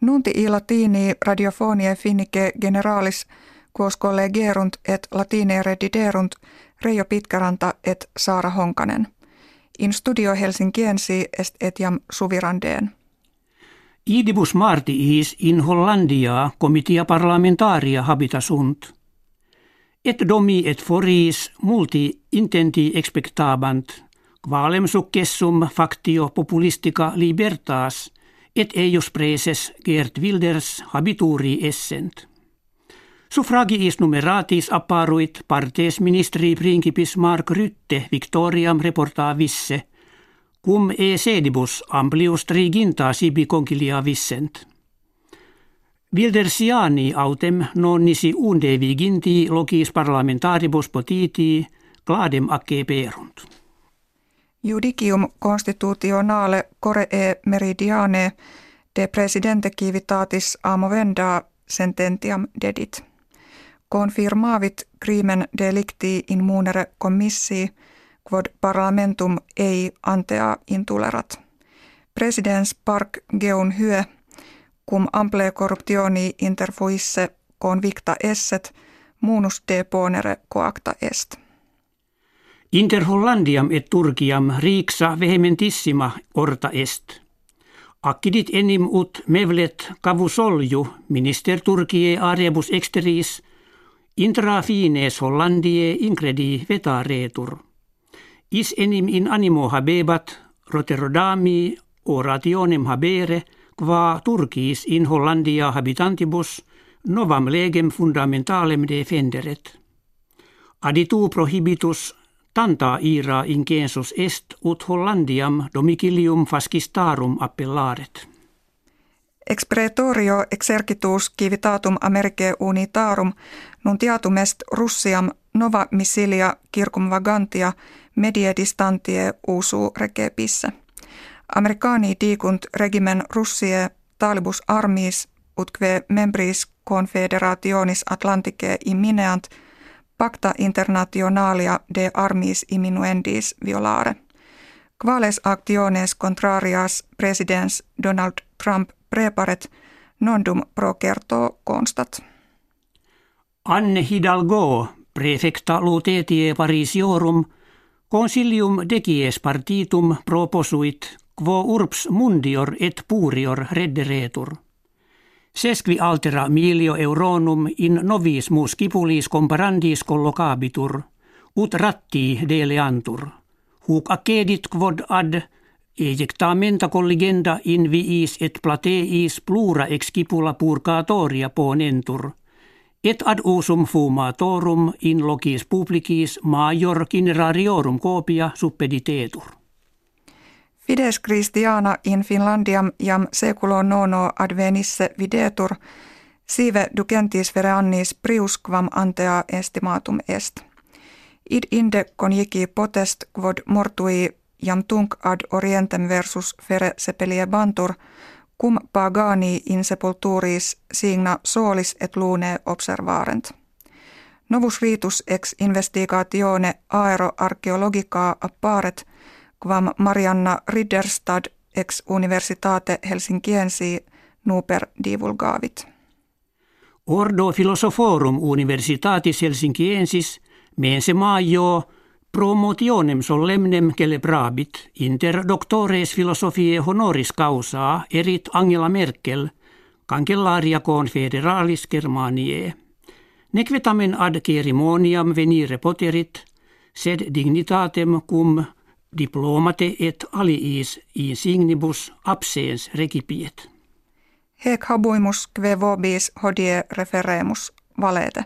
Nunti i latini radiofonie finnike generalis quos collegerunt et latine rediderunt Reijo Pitkäranta et Saara Honkanen. In studio Helsinkiensi est etiam suvirandeen. Idibus martiis in Hollandia comitia parlamentaria habitasunt. Et domi et foris multi intenti expectabant, qualem successum factio populistica libertas, et eius preses Gert Wilders habituri essent. Suffragiis numeratis apparuit partes ministri principis Mark Rytte Victoriam reportaa visse, cum e sedibus amplius triginta sibi concilia vissent. Wildersiani autem non nisi unde viginti logis parlamentaribus potiti gladem acce perunt. Judicium constitutionale e meridiane de presidente civitatis amovenda sententiam dedit confirmavit crimen delicti in munere commissii, quod parlamentum ei antea intulerat. Presidens park geun hyö, cum ample corruptioni interfuisse convicta esset, munus de ponere coacta est. Inter Hollandiam et Turkiam riiksa vehementissima orta est. Accidit enim ut mevlet cavusolju minister Turkie arebus exteris – Intra fines Hollandie incredi vetaretur. Is enim in animo habebat Rotterdami orationem habere qua Turkis in Hollandia habitantibus novam legem fundamentalem defenderet. Aditu prohibitus tanta ira incensus est ut Hollandiam domicilium fascistarum appellaret. Expretorio exercitus civitatum Americae unitarum nuntiatum est Russiam nova missilia circum vagantia medie distantie usu recepisse. Americani dicunt regimen Russie talibus armis utque membris confederationis Atlanticae immineant pacta internationalia de armis imminuendis violare. Quales actiones contrarias presidens Donald Trump preparet nondum procerto constat. Anne Hidalgo, prefecta lutetie Parisiorum, consilium decies partitum proposuit quo urbs mundior et purior redderetur. Sesqui altera milio euronum in novis mus cipulis comparandis collocabitur, ut ratti deleantur. Huc accedit quod ad ejectamenta colligenda in viis et plateis plura excipula purgatoria ponentur, et ad usum fumatorum in locis publicis major generariorum copia suppeditetur. Fides Christiana in Finlandiam jam seculo nono advenisse videtur, sive ducentis vereannis priusquam antea estimatum est. Id inde conjici potest quod mortui jam tunc ad orientem versus fere sepelie bantur, cum pagani in sepulturis signa solis et lune observarent. Novus ritus ex investigatione aeroarcheologica apparet, quam Marianna Ridderstad ex Universitate Helsinkiensi nuper divulgavit. Ordo Philosophorum Universitatis Helsinkiensis mense maio Promotionem solemnem celebrabit inter doctores philosophiae honoris causa erit Angela Merkel, cancellaria confederalis Germaniae. Nequetamen ad cerimoniam venire poterit, sed dignitatem cum diplomate et aliis insignibus absens recipiet. Hec habuimus kve vobis hodie referemus valete.